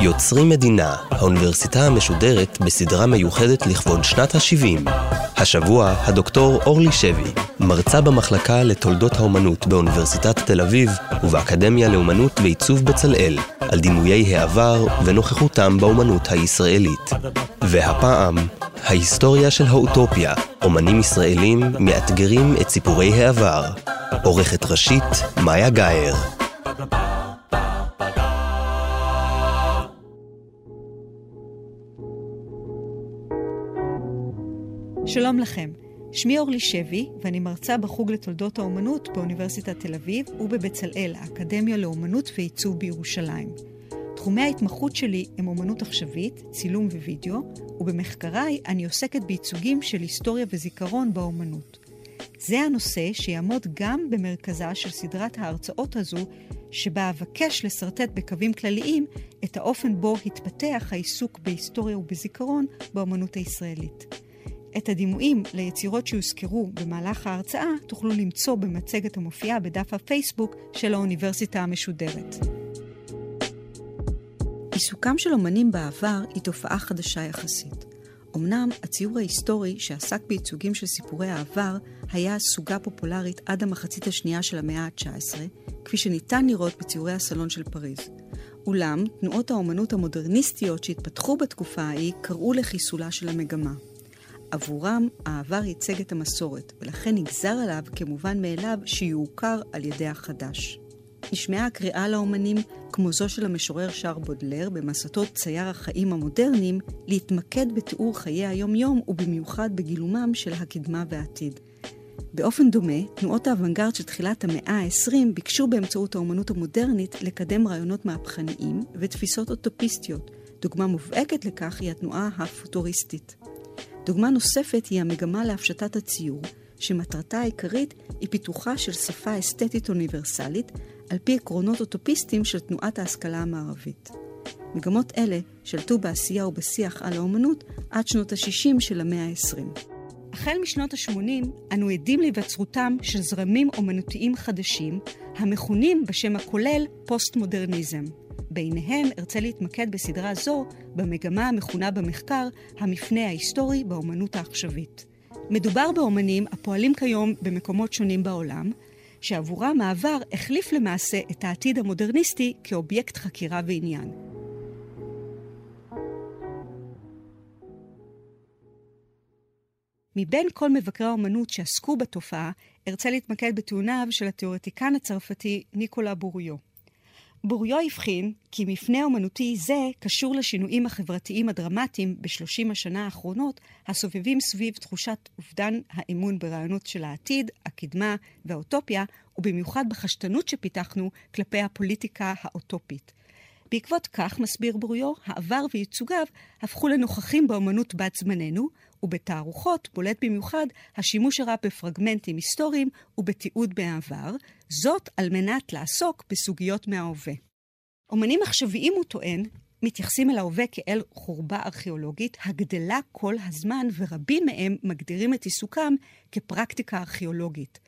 יוצרים מדינה, האוניברסיטה המשודרת בסדרה מיוחדת לכבוד שנת ה-70. השבוע, הדוקטור אורלי שבי, מרצה במחלקה לתולדות האומנות באוניברסיטת תל אביב ובאקדמיה לאומנות ועיצוב בצלאל, על דימויי העבר ונוכחותם באומנות הישראלית. והפעם, ההיסטוריה של האוטופיה, אומנים ישראלים מאתגרים את סיפורי העבר. עורכת ראשית, מאיה גאייר. שלום לכם, שמי אורלי שבי, ואני מרצה בחוג לתולדות האומנות באוניברסיטת תל אביב ובבצלאל, האקדמיה לאומנות ועיצוב בירושלים. תחומי ההתמחות שלי הם אומנות עכשווית, צילום ווידאו, ובמחקריי אני עוסקת בייצוגים של היסטוריה וזיכרון באומנות. זה הנושא שיעמוד גם במרכזה של סדרת ההרצאות הזו, שבה אבקש לשרטט בקווים כלליים את האופן בו התפתח העיסוק בהיסטוריה ובזיכרון באומנות הישראלית. את הדימויים ליצירות שהוזכרו במהלך ההרצאה תוכלו למצוא במצגת המופיעה בדף הפייסבוק של האוניברסיטה המשודרת. עיסוקם של אומנים בעבר היא תופעה חדשה יחסית. אמנם הציור ההיסטורי שעסק בייצוגים של סיפורי העבר היה סוגה פופולרית עד המחצית השנייה של המאה ה-19, כפי שניתן לראות בציורי הסלון של פריז. אולם, תנועות האומנות המודרניסטיות שהתפתחו בתקופה ההיא קראו לחיסולה של המגמה. עבורם העבר ייצג את המסורת, ולכן נגזר עליו כמובן מאליו שיוכר על ידי החדש. נשמעה הקריאה לאומנים, כמו זו של המשורר שר בודלר במסתו צייר החיים המודרניים, להתמקד בתיאור חיי היום-יום ובמיוחד בגילומם של הקדמה והעתיד. באופן דומה, תנועות האוונגרד של תחילת המאה ה-20 ביקשו באמצעות האומנות המודרנית לקדם רעיונות מהפכניים ותפיסות אוטופיסטיות. דוגמה מובהקת לכך היא התנועה הפוטוריסטית. דוגמה נוספת היא המגמה להפשטת הציור, שמטרתה העיקרית היא פיתוחה של שפה אסתטית אוניברסלית, על פי עקרונות אוטופיסטיים של תנועת ההשכלה המערבית. מגמות אלה שלטו בעשייה ובשיח על האומנות עד שנות ה-60 של המאה ה-20. החל משנות ה-80 אנו עדים להיווצרותם של זרמים אומנותיים חדשים, המכונים בשם הכולל פוסט-מודרניזם. ביניהם ארצה להתמקד בסדרה זו במגמה המכונה במחקר המפנה ההיסטורי באומנות העכשווית. מדובר באומנים הפועלים כיום במקומות שונים בעולם, שעבורם העבר החליף למעשה את העתיד המודרניסטי כאובייקט חקירה ועניין. מבין כל מבקרי האומנות שעסקו בתופעה, ארצה להתמקד בטיעוניו של התיאורטיקן הצרפתי ניקולה בוריו. בוריו הבחין כי מפנה אומנותי זה קשור לשינויים החברתיים הדרמטיים בשלושים השנה האחרונות, הסובבים סביב תחושת אובדן האמון ברעיונות של העתיד, הקדמה והאוטופיה, ובמיוחד בחשדנות שפיתחנו כלפי הפוליטיקה האוטופית. בעקבות כך, מסביר בוריו, העבר וייצוגיו הפכו לנוכחים באומנות בת זמננו, ובתערוכות בולט במיוחד השימוש הרב בפרגמנטים היסטוריים ובתיעוד מהעבר, זאת על מנת לעסוק בסוגיות מההווה. אומנים עכשוויים, הוא טוען, מתייחסים אל ההווה כאל חורבה ארכיאולוגית הגדלה כל הזמן, ורבים מהם מגדירים את עיסוקם כפרקטיקה ארכיאולוגית.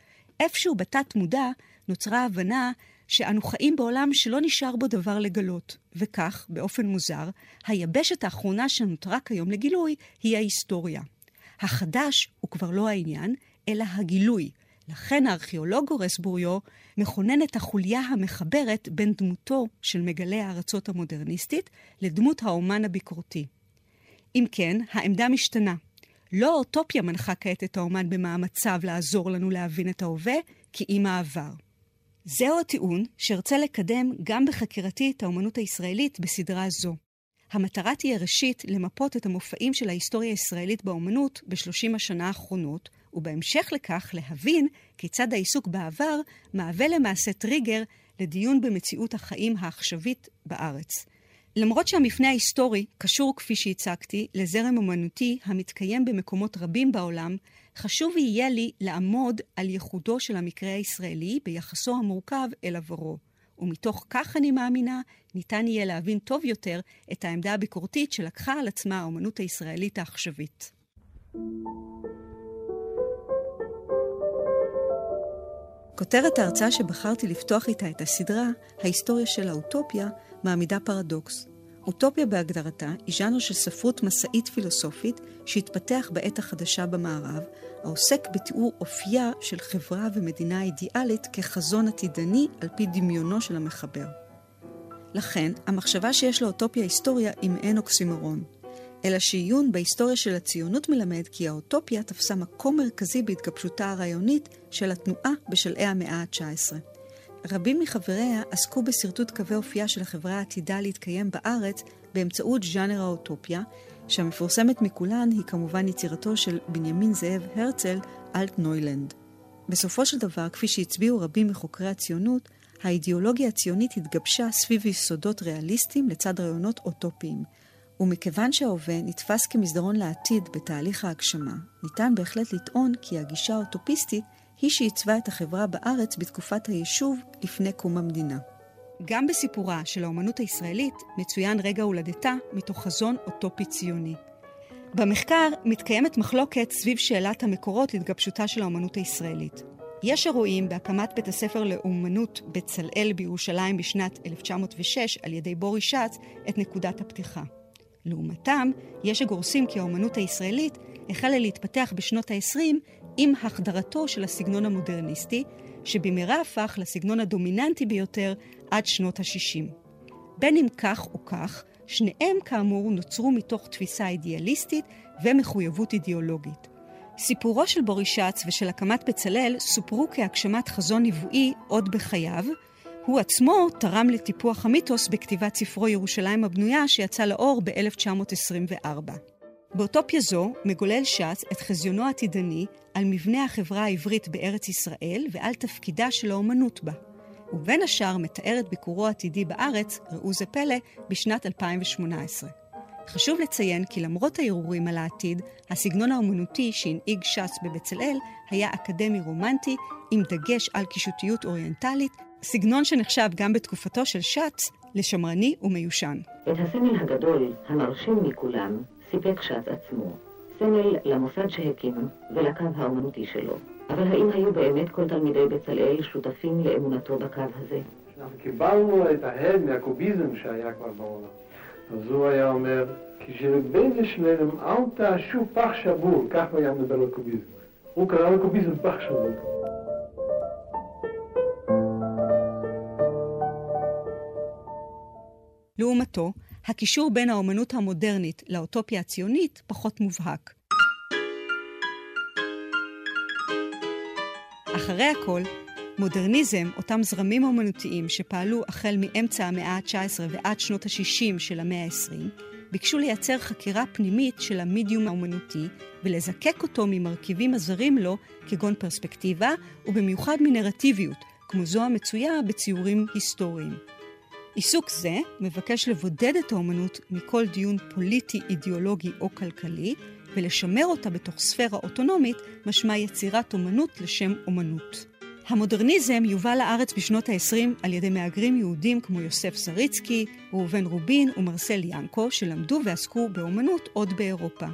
איפשהו בתת מודע נוצרה הבנה שאנו חיים בעולם שלא נשאר בו דבר לגלות, וכך, באופן מוזר, היבשת האחרונה שנותרה כיום לגילוי היא ההיסטוריה. החדש הוא כבר לא העניין, אלא הגילוי. לכן הארכיאולוג גורס בוריו מכונן את החוליה המחברת בין דמותו של מגלה הארצות המודרניסטית לדמות האומן הביקורתי. אם כן, העמדה משתנה. לא האוטופיה מנחה כעת את האומן במאמציו לעזור לנו להבין את ההווה, כי אם העבר. זהו הטיעון שארצה לקדם גם בחקירתי את האומנות הישראלית בסדרה זו. המטרה תהיה ראשית למפות את המופעים של ההיסטוריה הישראלית באומנות בשלושים השנה האחרונות, ובהמשך לכך להבין כיצד העיסוק בעבר מהווה למעשה טריגר לדיון במציאות החיים העכשווית בארץ. למרות שהמפנה ההיסטורי קשור, כפי שהצגתי, לזרם אומנותי המתקיים במקומות רבים בעולם, חשוב יהיה לי לעמוד על ייחודו של המקרה הישראלי ביחסו המורכב אל עברו. ומתוך כך אני מאמינה, ניתן יהיה להבין טוב יותר את העמדה הביקורתית שלקחה על עצמה האומנות הישראלית העכשווית. כותרת ההרצאה שבחרתי לפתוח איתה את הסדרה, ההיסטוריה של האוטופיה, מעמידה פרדוקס. אוטופיה בהגדרתה היא ז'אנר של ספרות מסעית פילוסופית שהתפתח בעת החדשה במערב, העוסק בתיאור אופייה של חברה ומדינה אידיאלית כחזון עתידני על פי דמיונו של המחבר. לכן, המחשבה שיש לאוטופיה היסטוריה היא מעין אוקסימורון. אלא שעיון בהיסטוריה של הציונות מלמד כי האוטופיה תפסה מקום מרכזי בהתגבשותה הרעיונית של התנועה בשלהי המאה ה-19. רבים מחבריה עסקו בשרטוט קווי אופייה של החברה העתידה להתקיים בארץ באמצעות ז'אנר האוטופיה, שהמפורסמת מכולן היא כמובן יצירתו של בנימין זאב הרצל, אלט נוילנד. בסופו של דבר, כפי שהצביעו רבים מחוקרי הציונות, האידיאולוגיה הציונית התגבשה סביב יסודות ריאליסטיים לצד רעיונות אוטופיים. ומכיוון שההווה נתפס כמסדרון לעתיד בתהליך ההגשמה, ניתן בהחלט לטעון כי הגישה האוטופיסטית היא שעיצבה את החברה בארץ בתקופת היישוב לפני קום המדינה. גם בסיפורה של האומנות הישראלית מצוין רגע הולדתה מתוך חזון אוטופי ציוני. במחקר מתקיימת מחלוקת סביב שאלת המקורות להתגבשותה של האומנות הישראלית. יש הרואים בהקמת בית הספר לאומנות בצלאל בירושלים בשנת 1906 על ידי בורי שץ את נקודת הפתיחה. לעומתם, יש הגורסים כי האומנות הישראלית החלה להתפתח בשנות ה-20 עם החדרתו של הסגנון המודרניסטי, שבמהרה הפך לסגנון הדומיננטי ביותר עד שנות ה-60. בין אם כך או כך, שניהם כאמור נוצרו מתוך תפיסה אידיאליסטית ומחויבות אידיאולוגית. סיפורו של בורישץ ושל הקמת בצלאל סופרו כהגשמת חזון נבואי עוד בחייו, הוא עצמו תרם לטיפוח המיתוס בכתיבת ספרו ירושלים הבנויה שיצא לאור ב-1924. באוטופיה זו מגולל שץ את חזיונו העתידני על מבנה החברה העברית בארץ ישראל ועל תפקידה של האומנות בה. ובין השאר מתאר את ביקורו העתידי בארץ, ראו זה פלא, בשנת 2018. חשוב לציין כי למרות הערעורים על העתיד, הסגנון האומנותי שהנהיג ש"ס בבצלאל היה אקדמי רומנטי, עם דגש על קישוטיות אוריינטלית, סגנון שנחשב גם בתקופתו של שץ לשמרני ומיושן. את הסמל הגדול, המרשים מכולם, סיפק שץ עצמו. סמל למוסד שהקים ולקו האומנותי שלו. אבל האם היו באמת כל תלמידי בצלאל שותפים לאמונתו בקו הזה? אנחנו קיבלנו את ההד מהקוביזם שהיה כבר בעולם. אז הוא היה אומר, כשבין לשניהם אל תעשו פח שבור, כך הוא היה מדבר על קוביזם. הוא קרא לקוביזם פח שבור. לעומתו, הקישור בין האומנות המודרנית לאוטופיה הציונית פחות מובהק. אחרי הכל, מודרניזם, אותם זרמים אומנותיים שפעלו החל מאמצע המאה ה-19 ועד שנות ה-60 של המאה ה-20, ביקשו לייצר חקירה פנימית של המדיום האומנותי ולזקק אותו ממרכיבים הזרים לו, כגון פרספקטיבה, ובמיוחד מנרטיביות, כמו זו המצויה בציורים היסטוריים. עיסוק זה מבקש לבודד את האומנות מכל דיון פוליטי, אידיאולוגי או כלכלי, ולשמר אותה בתוך ספירה אוטונומית, משמע יצירת אומנות לשם אומנות. המודרניזם יובא לארץ בשנות ה-20 על ידי מהגרים יהודים כמו יוסף זריצקי, ראובן רובין ומרסל ינקו, שלמדו ועסקו באומנות עוד באירופה.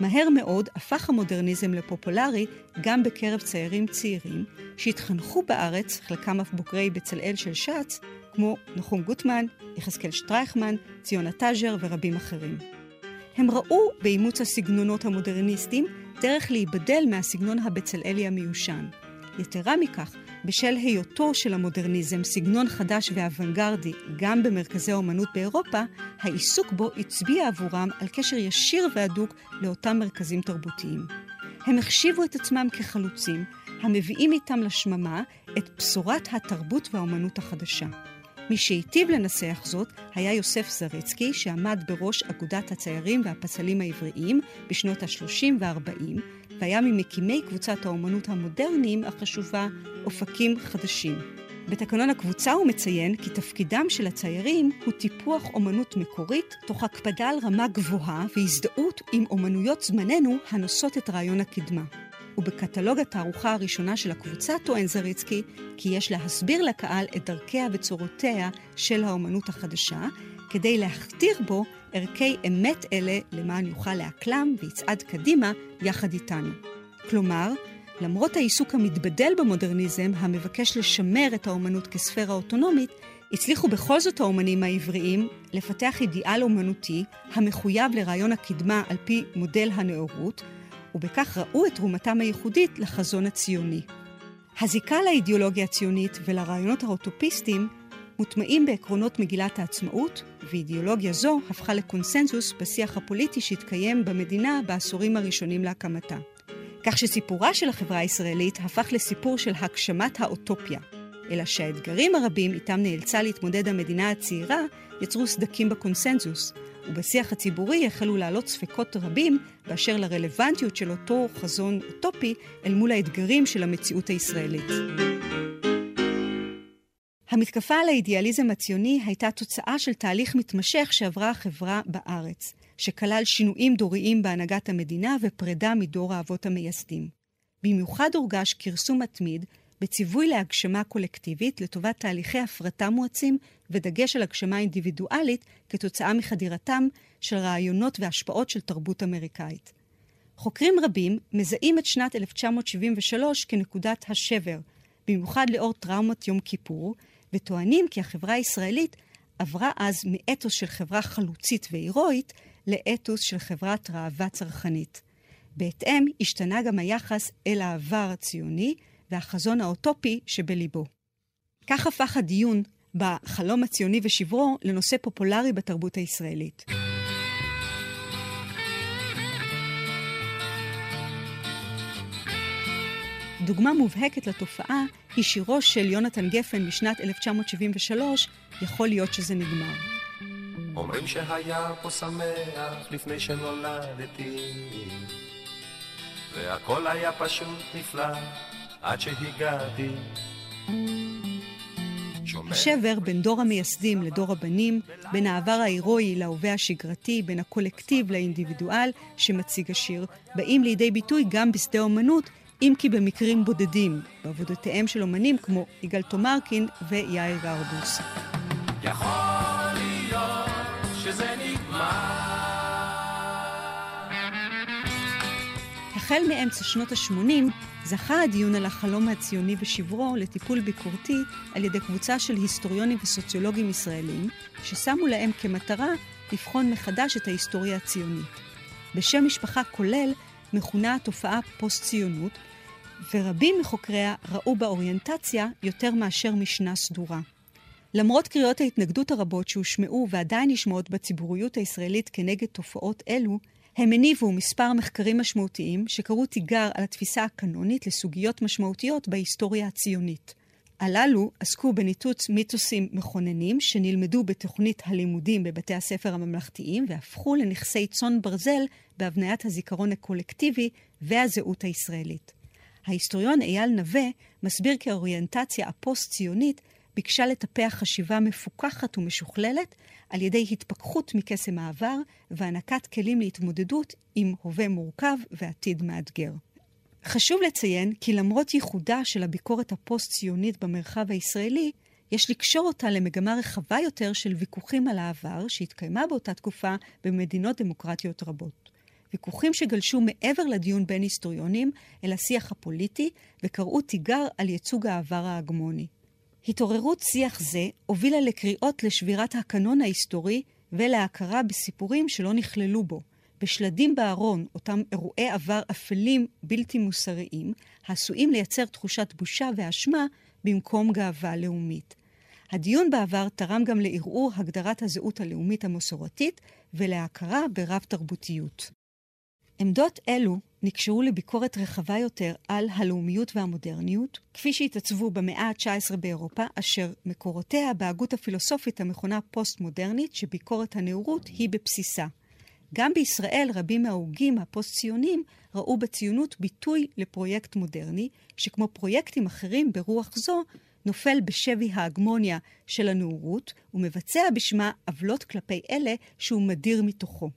מהר מאוד הפך המודרניזם לפופולרי גם בקרב ציירים צעירים, שהתחנכו בארץ, חלקם אף בוגרי בצלאל של שץ, כמו נחום גוטמן, יחזקאל שטרייכמן, ציונה טאז'ר ורבים אחרים. הם ראו באימוץ הסגנונות המודרניסטיים דרך להיבדל מהסגנון הבצלאלי המיושן. יתרה מכך, בשל היותו של המודרניזם סגנון חדש ואוונגרדי גם במרכזי האומנות באירופה, העיסוק בו הצביע עבורם על קשר ישיר והדוק לאותם מרכזים תרבותיים. הם החשיבו את עצמם כחלוצים, המביאים איתם לשממה את בשורת התרבות והאומנות החדשה. מי שהיטיב לנסח זאת היה יוסף זריצקי, שעמד בראש אגודת הציירים והפסלים העבריים בשנות ה-30 וה-40, והיה ממקימי קבוצת האומנות המודרניים החשובה אופקים חדשים. בתקנון הקבוצה הוא מציין כי תפקידם של הציירים הוא טיפוח אומנות מקורית, תוך הקפדה על רמה גבוהה והזדהות עם אומנויות זמננו הנושאות את רעיון הקדמה. ובקטלוג התערוכה הראשונה של הקבוצה טוען זריצקי כי יש להסביר לקהל את דרכיה וצורותיה של האומנות החדשה, כדי להכתיר בו ערכי אמת אלה למען יוכל להקלם ויצעד קדימה יחד איתנו. כלומר, למרות העיסוק המתבדל במודרניזם, המבקש לשמר את האומנות כספירה אוטונומית, הצליחו בכל זאת האומנים העבריים לפתח אידיאל אומנותי המחויב לרעיון הקדמה על פי מודל הנאורות, ובכך ראו את תרומתם הייחודית לחזון הציוני. הזיקה לאידיאולוגיה הציונית ולרעיונות האוטופיסטיים מוטמעים בעקרונות מגילת העצמאות, ואידיאולוגיה זו הפכה לקונסנזוס בשיח הפוליטי שהתקיים במדינה בעשורים הראשונים להקמתה. כך שסיפורה של החברה הישראלית הפך לסיפור של הגשמת האוטופיה, אלא שהאתגרים הרבים איתם נאלצה להתמודד המדינה הצעירה יצרו סדקים בקונסנזוס, ובשיח הציבורי החלו לעלות ספקות רבים באשר לרלוונטיות של אותו חזון אוטופי אל מול האתגרים של המציאות הישראלית. המתקפה על האידיאליזם הציוני הייתה תוצאה של תהליך מתמשך שעברה החברה בארץ, שכלל שינויים דוריים בהנהגת המדינה ופרידה מדור האבות המייסדים. במיוחד הורגש כרסום מתמיד בציווי להגשמה קולקטיבית לטובת תהליכי הפרטה מואצים ודגש על הגשמה אינדיבידואלית כתוצאה מחדירתם של רעיונות והשפעות של תרבות אמריקאית. חוקרים רבים מזהים את שנת 1973 כנקודת השבר, במיוחד לאור טראומת יום כיפור, וטוענים כי החברה הישראלית עברה אז מאתוס של חברה חלוצית והירואית לאתוס של חברת ראווה צרכנית. בהתאם, השתנה גם היחס אל העבר הציוני והחזון האוטופי שבליבו. כך הפך הדיון בחלום הציוני ושברו לנושא פופולרי בתרבות הישראלית. דוגמה מובהקת לתופעה היא שירו של יונתן גפן משנת 1973, יכול להיות שזה נגמר. אומרים שהיה פה שמח לפני שנולדתי, והכל היה פשוט נפלא עד שהגעתי. השבר בין דור המייסדים לדור הבנים, בין העבר ההירואי להווה השגרתי, בין הקולקטיב לאינדיבידואל שמציג השיר, באים לידי ביטוי גם בשדה האומנות, אם כי במקרים בודדים, בעבודותיהם של אומנים כמו יגאל תומרקין ויאיר גרבוס. יכול להיות שזה נגמר החל מאמצע שנות ה-80 זכה הדיון על החלום הציוני ושברו לטיפול ביקורתי על ידי קבוצה של היסטוריונים וסוציולוגים ישראלים, ששמו להם כמטרה לבחון מחדש את ההיסטוריה הציונית. בשם משפחה כולל מכונה התופעה פוסט-ציונות, ורבים מחוקריה ראו באוריינטציה יותר מאשר משנה סדורה. למרות קריאות ההתנגדות הרבות שהושמעו ועדיין נשמעות בציבוריות הישראלית כנגד תופעות אלו, הם הניבו מספר מחקרים משמעותיים שקראו תיגר על התפיסה הקנונית לסוגיות משמעותיות בהיסטוריה הציונית. הללו עסקו בניתוץ מיתוסים מכוננים שנלמדו בתוכנית הלימודים בבתי הספר הממלכתיים והפכו לנכסי צאן ברזל בהבניית הזיכרון הקולקטיבי והזהות הישראלית. ההיסטוריון אייל נווה מסביר כי האוריינטציה הפוסט-ציונית ביקשה לטפח חשיבה מפוקחת ומשוכללת על ידי התפכחות מקסם העבר והענקת כלים להתמודדות עם הווה מורכב ועתיד מאתגר. חשוב לציין כי למרות ייחודה של הביקורת הפוסט-ציונית במרחב הישראלי, יש לקשור אותה למגמה רחבה יותר של ויכוחים על העבר שהתקיימה באותה תקופה במדינות דמוקרטיות רבות. ויכוחים שגלשו מעבר לדיון בין היסטוריונים אל השיח הפוליטי וקראו תיגר על ייצוג העבר ההגמוני. התעוררות שיח זה הובילה לקריאות לשבירת הקנון ההיסטורי ולהכרה בסיפורים שלא נכללו בו, בשלדים בארון, אותם אירועי עבר אפלים בלתי מוסריים, העשויים לייצר תחושת בושה ואשמה במקום גאווה לאומית. הדיון בעבר תרם גם לערעור הגדרת הזהות הלאומית המסורתית ולהכרה ברב-תרבותיות. עמדות אלו נקשרו לביקורת רחבה יותר על הלאומיות והמודרניות, כפי שהתעצבו במאה ה-19 באירופה, אשר מקורותיה בהגות הפילוסופית המכונה פוסט-מודרנית, שביקורת הנאורות היא בבסיסה. גם בישראל רבים מההוגים הפוסט-ציונים ראו בציונות ביטוי לפרויקט מודרני, שכמו פרויקטים אחרים ברוח זו, נופל בשבי ההגמוניה של הנאורות, ומבצע בשמה עוולות כלפי אלה שהוא מדיר מתוכו.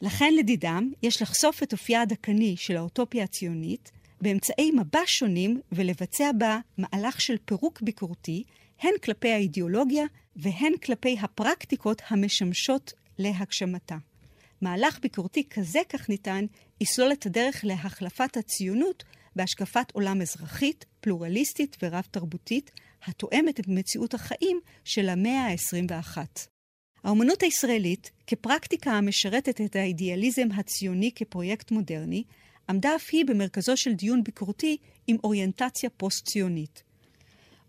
לכן לדידם יש לחשוף את אופייה הדכני של האוטופיה הציונית באמצעי מבע שונים ולבצע בה מהלך של פירוק ביקורתי, הן כלפי האידיאולוגיה והן כלפי הפרקטיקות המשמשות להגשמתה. מהלך ביקורתי כזה, כך ניתן, יסלול את הדרך להחלפת הציונות בהשקפת עולם אזרחית, פלורליסטית ורב-תרבותית, התואמת את מציאות החיים של המאה ה-21. האומנות הישראלית, כפרקטיקה המשרתת את האידיאליזם הציוני כפרויקט מודרני, עמדה אף היא במרכזו של דיון ביקורתי עם אוריינטציה פוסט-ציונית.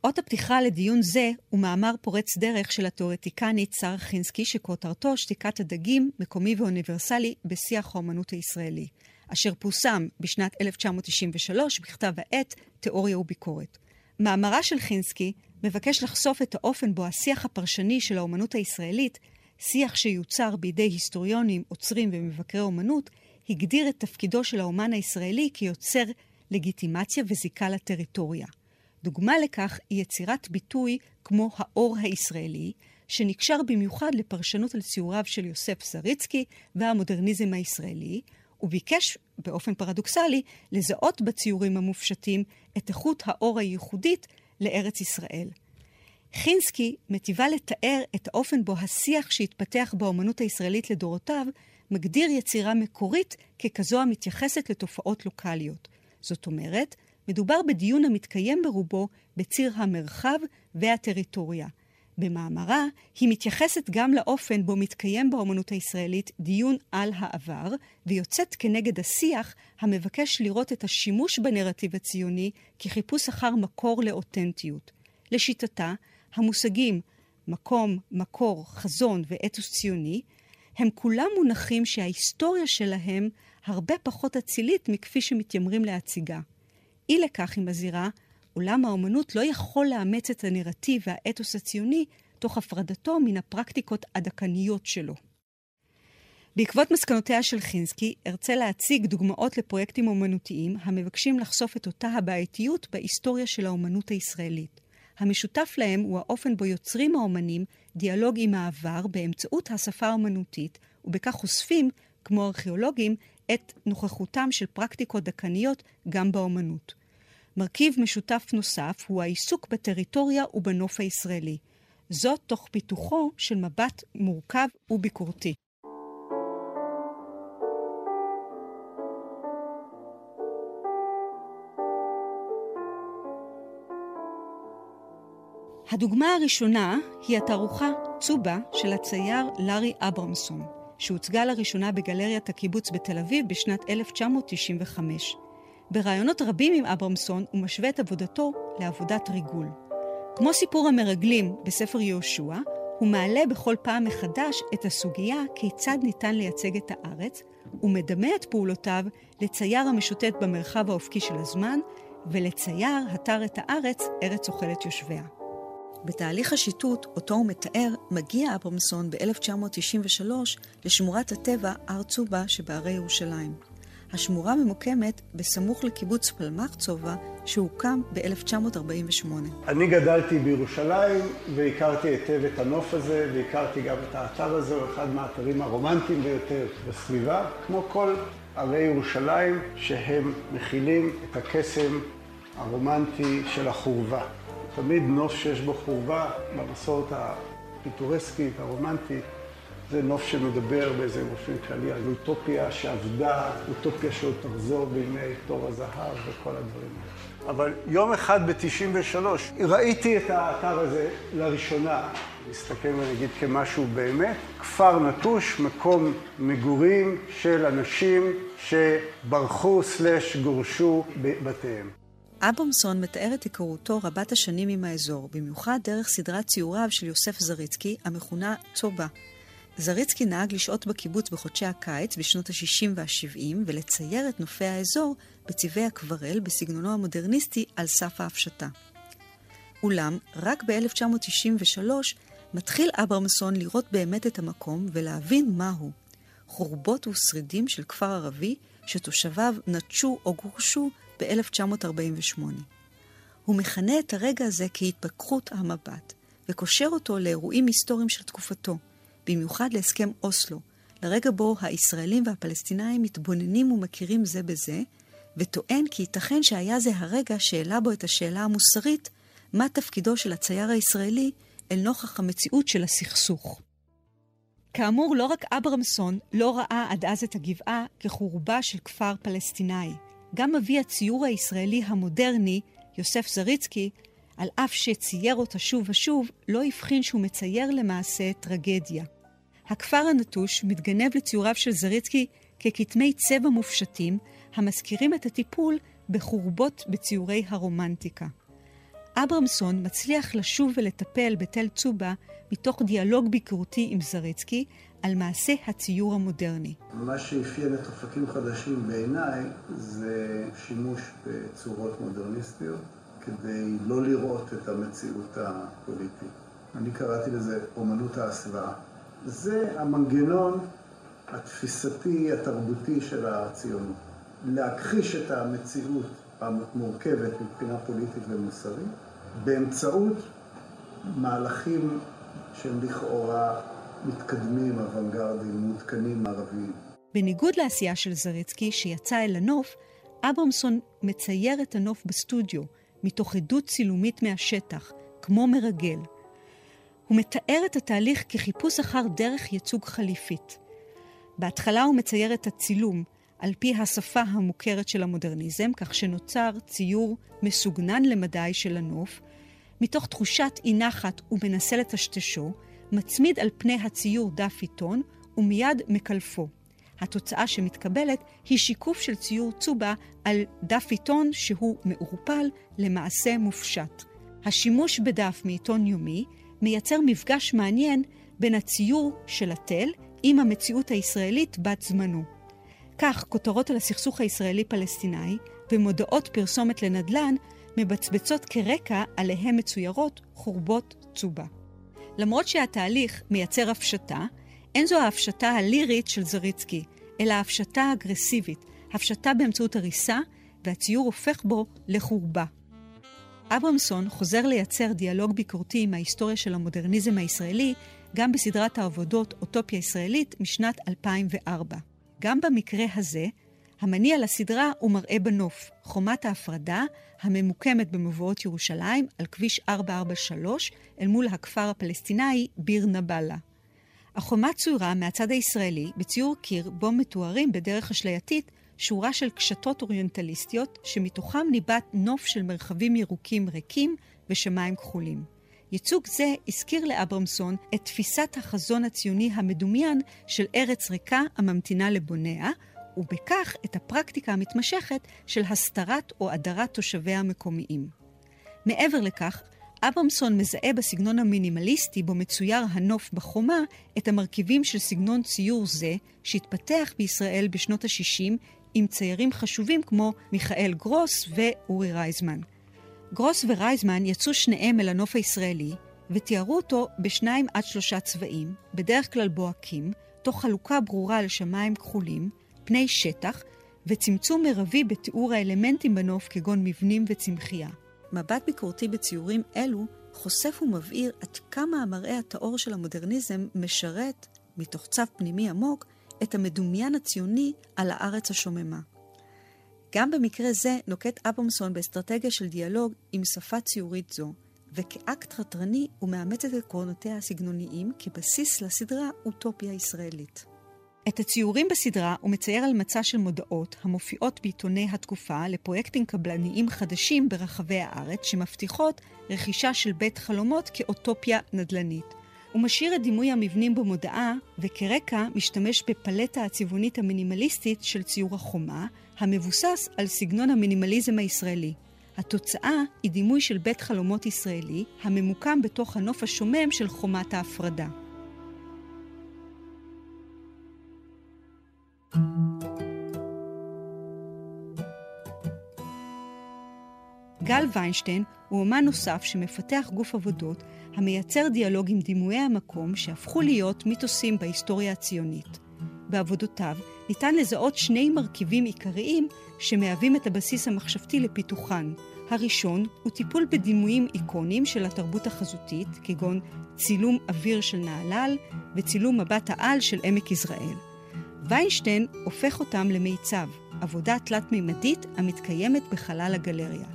אות הפתיחה לדיון זה הוא מאמר פורץ דרך של התיאורטיקנית שרה חינסקי, שכותרתו שתיקת הדגים, מקומי ואוניברסלי בשיח האומנות הישראלי, אשר פורסם בשנת 1993 בכתב העת תיאוריה וביקורת. מאמרה של חינסקי מבקש לחשוף את האופן בו השיח הפרשני של האומנות הישראלית, שיח שיוצר בידי היסטוריונים, עוצרים ומבקרי אומנות, הגדיר את תפקידו של האומן הישראלי כיוצר לגיטימציה וזיקה לטריטוריה. דוגמה לכך היא יצירת ביטוי כמו האור הישראלי, שנקשר במיוחד לפרשנות על ציוריו של יוסף זריצקי והמודרניזם הישראלי, וביקש, באופן פרדוקסלי, לזהות בציורים המופשטים את איכות האור הייחודית לארץ ישראל. חינסקי מטיבה לתאר את האופן בו השיח שהתפתח באמנות הישראלית לדורותיו, מגדיר יצירה מקורית ככזו המתייחסת לתופעות לוקאליות. זאת אומרת, מדובר בדיון המתקיים ברובו בציר המרחב והטריטוריה. במאמרה היא מתייחסת גם לאופן בו מתקיים באמנות הישראלית דיון על העבר, ויוצאת כנגד השיח המבקש לראות את השימוש בנרטיב הציוני כחיפוש אחר מקור לאותנטיות. לשיטתה, המושגים מקום, מקור, חזון ואתוס ציוני, הם כולם מונחים שההיסטוריה שלהם הרבה פחות אצילית מכפי שמתיימרים להציגה. אי לכך, היא מזהירה, עולם האומנות לא יכול לאמץ את הנרטיב והאתוס הציוני תוך הפרדתו מן הפרקטיקות הדקניות שלו. בעקבות מסקנותיה של חינסקי, ארצה להציג דוגמאות לפרויקטים אומנותיים המבקשים לחשוף את אותה הבעייתיות בהיסטוריה של האומנות הישראלית. המשותף להם הוא האופן בו יוצרים האומנים דיאלוג עם העבר באמצעות השפה האומנותית, ובכך חושפים, כמו ארכיאולוגים, את נוכחותם של פרקטיקות דקניות גם באומנות. מרכיב משותף נוסף הוא העיסוק בטריטוריה ובנוף הישראלי. זאת תוך פיתוחו של מבט מורכב וביקורתי. הדוגמה הראשונה היא התערוכה צובה של הצייר לארי אברמסון, שהוצגה לראשונה בגלריית הקיבוץ בתל אביב בשנת 1995. ברעיונות רבים עם אברמסון הוא משווה את עבודתו לעבודת ריגול. כמו סיפור המרגלים בספר יהושע, הוא מעלה בכל פעם מחדש את הסוגיה כיצד ניתן לייצג את הארץ, ומדמה את פעולותיו לצייר המשוטט במרחב האופקי של הזמן, ולצייר התר את הארץ, ארץ אוכלת יושביה. בתהליך השיטוט, אותו הוא מתאר, מגיע אברמסון ב-1993 לשמורת הטבע הר צובה שבהרי ירושלים. השמורה ממוקמת בסמוך לקיבוץ פלמח צובה, שהוקם ב-1948. אני גדלתי בירושלים והכרתי היטב את הנוף הזה, והכרתי גם את האתר הזה, הוא אחד מהאתרים הרומנטיים ביותר בסביבה, כמו כל ערי ירושלים, שהם מכילים את הקסם הרומנטי של החורבה. תמיד נוף שיש בו חורבה במסורת הפיטורסקית, הרומנטית, זה נוף שמדבר באיזה אופן כללי על אוטופיה שעבדה, אוטופיה שעוד תחזור בימי תור הזהב וכל הדברים האלה. אבל יום אחד ב-93 ראיתי את האתר הזה לראשונה, להסתכל ונגיד כמשהו באמת, כפר נטוש, מקום מגורים של אנשים שברחו סלש גורשו בבתיהם. אברמסון מתאר את היכרותו רבת השנים עם האזור, במיוחד דרך סדרת ציוריו של יוסף זריצקי, המכונה צובה. זריצקי נהג לשהות בקיבוץ בחודשי הקיץ בשנות ה-60 וה-70 ולצייר את נופי האזור בצבעי אקוורל בסגנונו המודרניסטי על סף ההפשטה. אולם, רק ב-1993 מתחיל אברמסון לראות באמת את המקום ולהבין מהו. חורבות ושרידים של כפר ערבי שתושביו נטשו או גורשו ב-1948. הוא מכנה את הרגע הזה כהתפכחות המבט, וקושר אותו לאירועים היסטוריים של תקופתו, במיוחד להסכם אוסלו, לרגע בו הישראלים והפלסטינאים מתבוננים ומכירים זה בזה, וטוען כי ייתכן שהיה זה הרגע שהעלה בו את השאלה המוסרית, מה תפקידו של הצייר הישראלי אל נוכח המציאות של הסכסוך. כאמור, לא רק אברמסון לא ראה עד אז את הגבעה כחורבה של כפר פלסטיני. גם אבי הציור הישראלי המודרני, יוסף זריצקי, על אף שצייר אותה שוב ושוב, לא הבחין שהוא מצייר למעשה טרגדיה. הכפר הנטוש מתגנב לציוריו של זריצקי ככתמי צבע מופשטים, המזכירים את הטיפול בחורבות בציורי הרומנטיקה. אברמסון מצליח לשוב ולטפל בתל צובה מתוך דיאלוג ביקורתי עם זריצקי על מעשה הציור המודרני. מה שאפיין את אופקים חדשים בעיניי זה שימוש בצורות מודרניסטיות כדי לא לראות את המציאות הפוליטית. אני קראתי לזה אומנות ההסוואה. זה המנגנון התפיסתי, התרבותי של הציונות. להכחיש את המציאות המורכבת מבחינה פוליטית ומוסרית באמצעות מהלכים שהם לכאורה מתקדמים, אוונגרדים, מעודכנים, מערביים. בניגוד לעשייה של זריצקי, שיצא אל הנוף, אברמסון מצייר את הנוף בסטודיו, מתוך עדות צילומית מהשטח, כמו מרגל. הוא מתאר את התהליך כחיפוש אחר דרך ייצוג חליפית. בהתחלה הוא מצייר את הצילום על פי השפה המוכרת של המודרניזם, כך שנוצר ציור מסוגנן למדי של הנוף, מתוך תחושת אי נחת הוא מנסה לטשטשו, מצמיד על פני הציור דף עיתון ומיד מקלפו. התוצאה שמתקבלת היא שיקוף של ציור צובה על דף עיתון שהוא מעורפל, למעשה מופשט. השימוש בדף מעיתון יומי מייצר מפגש מעניין בין הציור של התל עם המציאות הישראלית בת זמנו. כך, כותרות על הסכסוך הישראלי-פלסטיני ומודעות פרסומת לנדל"ן מבצבצות כרקע עליהם מצוירות חורבות צובה. למרות שהתהליך מייצר הפשטה, אין זו ההפשטה הלירית של זריצקי, אלא ההפשטה האגרסיבית, הפשטה באמצעות הריסה, והציור הופך בו לחורבה. אברמסון חוזר לייצר דיאלוג ביקורתי עם ההיסטוריה של המודרניזם הישראלי, גם בסדרת העבודות אוטופיה ישראלית משנת 2004. גם במקרה הזה, המניע לסדרה הוא מראה בנוף, חומת ההפרדה הממוקמת במבואות ירושלים על כביש 443 אל מול הכפר הפלסטיני ביר נבאללה. החומה צוירה מהצד הישראלי בציור קיר בו מתוארים בדרך אשלייתית שורה של קשתות אוריינטליסטיות שמתוכם ניבט נוף של מרחבים ירוקים ריקים ושמיים כחולים. ייצוג זה הזכיר לאברמסון את תפיסת החזון הציוני המדומיין של ארץ ריקה הממתינה לבוניה, ובכך את הפרקטיקה המתמשכת של הסתרת או הדרת תושביה המקומיים. מעבר לכך, אברמסון מזהה בסגנון המינימליסטי בו מצויר הנוף בחומה את המרכיבים של סגנון ציור זה שהתפתח בישראל בשנות ה-60 עם ציירים חשובים כמו מיכאל גרוס ואורי רייזמן. גרוס ורייזמן יצאו שניהם אל הנוף הישראלי ותיארו אותו בשניים עד שלושה צבעים, בדרך כלל בוהקים, תוך חלוקה ברורה לשמיים כחולים, פני שטח וצמצום מרבי בתיאור האלמנטים בנוף כגון מבנים וצמחייה. מבט ביקורתי בציורים אלו חושף ומבהיר עד כמה המראה הטהור של המודרניזם משרת, מתוך צו פנימי עמוק, את המדומיין הציוני על הארץ השוממה. גם במקרה זה נוקט אברמסון באסטרטגיה של דיאלוג עם שפה ציורית זו, וכאקט חתרני הוא מאמץ את עקרונותיה הסגנוניים כבסיס לסדרה אוטופיה ישראלית. את הציורים בסדרה הוא מצייר על מצע של מודעות המופיעות בעיתוני התקופה לפרויקטים קבלניים חדשים ברחבי הארץ שמבטיחות רכישה של בית חלומות כאוטופיה נדל"נית. הוא משאיר את דימוי המבנים במודעה, וכרקע משתמש בפלטה הצבעונית המינימליסטית של ציור החומה, המבוסס על סגנון המינימליזם הישראלי. התוצאה היא דימוי של בית חלומות ישראלי, הממוקם בתוך הנוף השומם של חומת ההפרדה. גל ויינשטיין הוא אומן נוסף שמפתח גוף עבודות המייצר דיאלוג עם דימויי המקום שהפכו להיות מיתוסים בהיסטוריה הציונית. בעבודותיו ניתן לזהות שני מרכיבים עיקריים שמהווים את הבסיס המחשבתי לפיתוחן. הראשון הוא טיפול בדימויים איקוניים של התרבות החזותית, כגון צילום אוויר של נהלל וצילום מבט העל של עמק יזרעאל. ויינשטיין הופך אותם למיצב, עבודה תלת-מימדית המתקיימת בחלל הגלריה.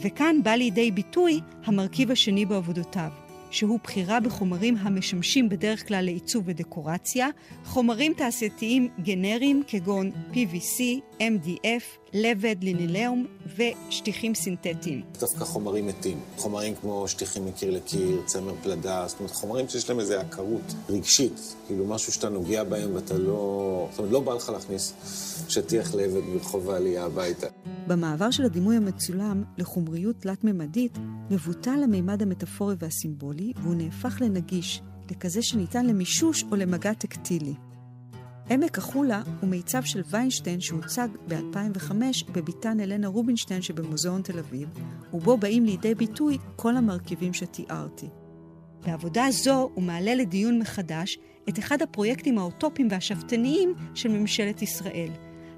וכאן בא לידי ביטוי המרכיב השני בעבודותיו, שהוא בחירה בחומרים המשמשים בדרך כלל לעיצוב ודקורציה, חומרים תעשייתיים גנריים כגון PVC, MDF, לבד, לינילאום ושטיחים סינתטיים. דווקא חומרים מתים. חומרים כמו שטיחים מקיר לקיר, צמר פלדה, זאת אומרת, חומרים שיש להם איזו עקרות רגשית. כאילו משהו שאתה נוגע בהם ואתה לא... זאת אומרת, לא בא לך להכניס שטיח לבד ברחוב העלייה הביתה. במעבר של הדימוי המצולם לחומריות תלת-ממדית, מבוטל המימד המטאפורי והסימבולי, והוא נהפך לנגיש, לכזה שניתן למישוש או למגע טקטילי. עמק החולה הוא מיצב של ויינשטיין שהוצג ב-2005 בביתן אלנה רובינשטיין שבמוזיאון תל אביב, ובו באים לידי ביטוי כל המרכיבים שתיארתי. בעבודה זו הוא מעלה לדיון מחדש את אחד הפרויקטים האוטופיים והשאפתניים של ממשלת ישראל.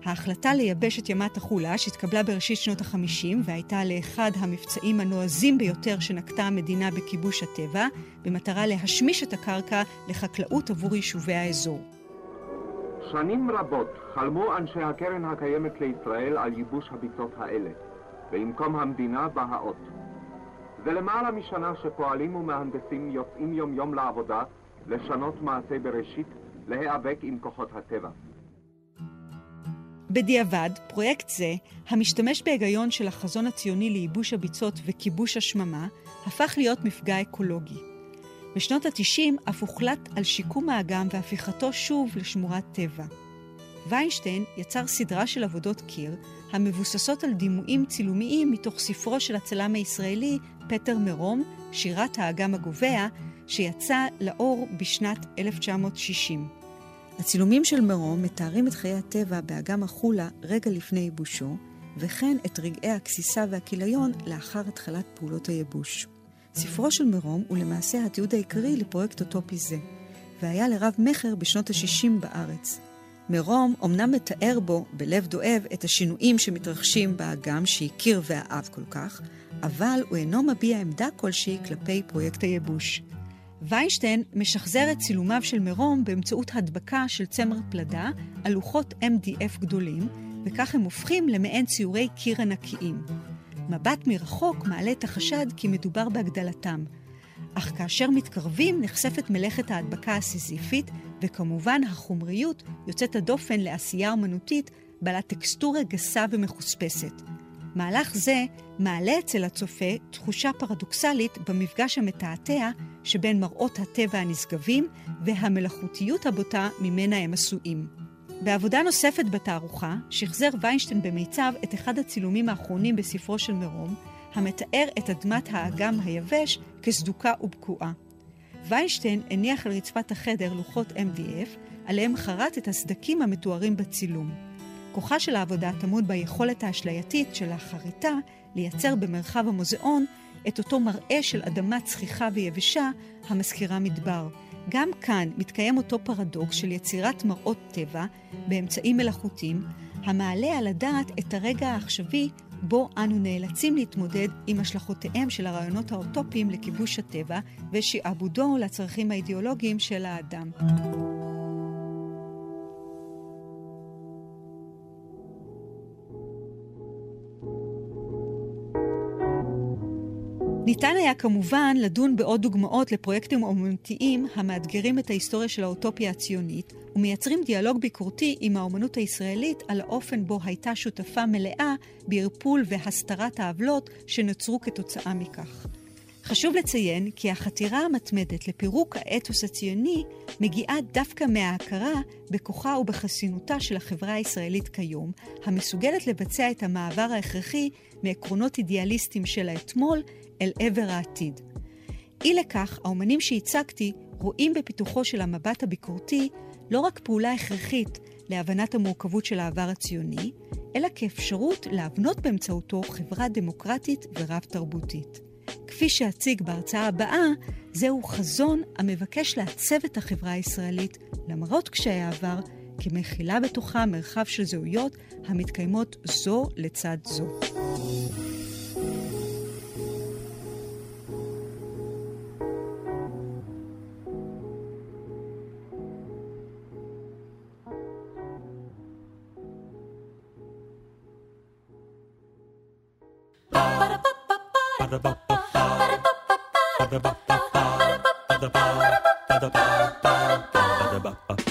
ההחלטה לייבש את ימת החולה, שהתקבלה בראשית שנות ה-50 והייתה לאחד המבצעים הנועזים ביותר שנקטה המדינה בכיבוש הטבע, במטרה להשמיש את הקרקע לחקלאות עבור יישובי האזור. שנים רבות חלמו אנשי הקרן הקיימת לישראל על ייבוש הביצות האלה, במקום המדינה בא האות. זה למעלה משנה שפועלים ומהנדסים יוצאים יום יום לעבודה, לשנות מעשה בראשית, להיאבק עם כוחות הטבע. בדיעבד, פרויקט זה, המשתמש בהיגיון של החזון הציוני לייבוש הביצות וכיבוש השממה, הפך להיות מפגע אקולוגי. בשנות ה-90 אף הוחלט על שיקום האגם והפיכתו שוב לשמורת טבע. ויינשטיין יצר סדרה של עבודות קיר המבוססות על דימויים צילומיים מתוך ספרו של הצלם הישראלי פטר מרום, שירת האגם הגובע, שיצא לאור בשנת 1960. הצילומים של מרום מתארים את חיי הטבע באגם החולה רגע לפני ייבושו, וכן את רגעי הגסיסה והכיליון לאחר התחלת פעולות הייבוש. ספרו של מרום הוא למעשה התיעוד העיקרי לפרויקט אוטופי זה, והיה לרב מכר בשנות ה-60 בארץ. מרום אמנם מתאר בו, בלב דואב, את השינויים שמתרחשים באגם שהכיר ואהב כל כך, אבל הוא אינו מביע עמדה כלשהי כלפי פרויקט הייבוש. ויינשטיין משחזר את צילומיו של מרום באמצעות הדבקה של צמר פלדה על לוחות MDF גדולים, וכך הם הופכים למעין ציורי קיר ענקיים. מבט מרחוק מעלה את החשד כי מדובר בהגדלתם. אך כאשר מתקרבים נחשפת מלאכת ההדבקה הסיזיפית, וכמובן החומריות יוצאת הדופן לעשייה אומנותית בעלת טקסטורה גסה ומחוספסת. מהלך זה מעלה אצל הצופה תחושה פרדוקסלית במפגש המתעתע שבין מראות הטבע הנשגבים והמלאכותיות הבוטה ממנה הם עשויים. בעבודה נוספת בתערוכה, שחזר ויינשטיין במיצב את אחד הצילומים האחרונים בספרו של מרום, המתאר את אדמת האגם היבש כסדוקה ובקועה. ויינשטיין הניח על רצפת החדר לוחות MDF, עליהם חרט את הסדקים המתוארים בצילום. כוחה של העבודה טמון ביכולת האשלייתית של החריטה לייצר במרחב המוזיאון את אותו מראה של אדמה צחיחה ויבשה המזכירה מדבר. גם כאן מתקיים אותו פרדוקס של יצירת מראות טבע באמצעים מלאכותיים, המעלה על הדעת את הרגע העכשווי בו אנו נאלצים להתמודד עם השלכותיהם של הרעיונות האוטופיים לכיבוש הטבע ושעבודו לצרכים האידיאולוגיים של האדם. ניתן היה כמובן לדון בעוד דוגמאות לפרויקטים אומנותיים המאתגרים את ההיסטוריה של האוטופיה הציונית ומייצרים דיאלוג ביקורתי עם האומנות הישראלית על האופן בו הייתה שותפה מלאה בערפול והסתרת העוולות שנוצרו כתוצאה מכך. חשוב לציין כי החתירה המתמדת לפירוק האתוס הציוני מגיעה דווקא מההכרה בכוחה ובחסינותה של החברה הישראלית כיום, המסוגלת לבצע את המעבר ההכרחי מעקרונות אידיאליסטיים של האתמול אל עבר העתיד. אי לכך, האומנים שהצגתי רואים בפיתוחו של המבט הביקורתי לא רק פעולה הכרחית להבנת המורכבות של העבר הציוני, אלא כאפשרות להבנות באמצעותו חברה דמוקרטית ורב-תרבותית. כפי שאציג בהרצאה הבאה, זהו חזון המבקש לעצב את החברה הישראלית, למרות קשיי העבר, כמכילה בתוכה מרחב של זהויות המתקיימות זו לצד זו. Ba-da-ba-ba-ba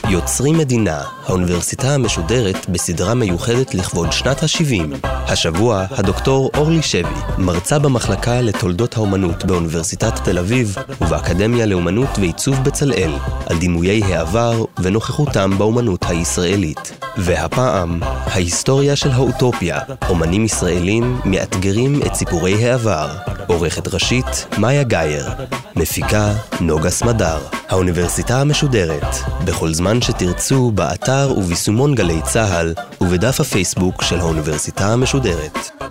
יוצרים מדינה, האוניברסיטה המשודרת בסדרה מיוחדת לכבוד שנת ה-70. השבוע, הדוקטור אורלי שבי, מרצה במחלקה לתולדות האומנות באוניברסיטת תל אביב ובאקדמיה לאומנות ועיצוב בצלאל, על דימויי העבר ונוכחותם באומנות הישראלית. והפעם, ההיסטוריה של האוטופיה, אומנים ישראלים מאתגרים את סיפורי העבר. עורכת ראשית, מאיה גאייר. מפיקה, נוגה סמדר. האוניברסיטה המשודרת, בכל זמן שתרצו, באתר וביישומון גלי צה"ל, ובדף הפייסבוק של האוניברסיטה המשודרת.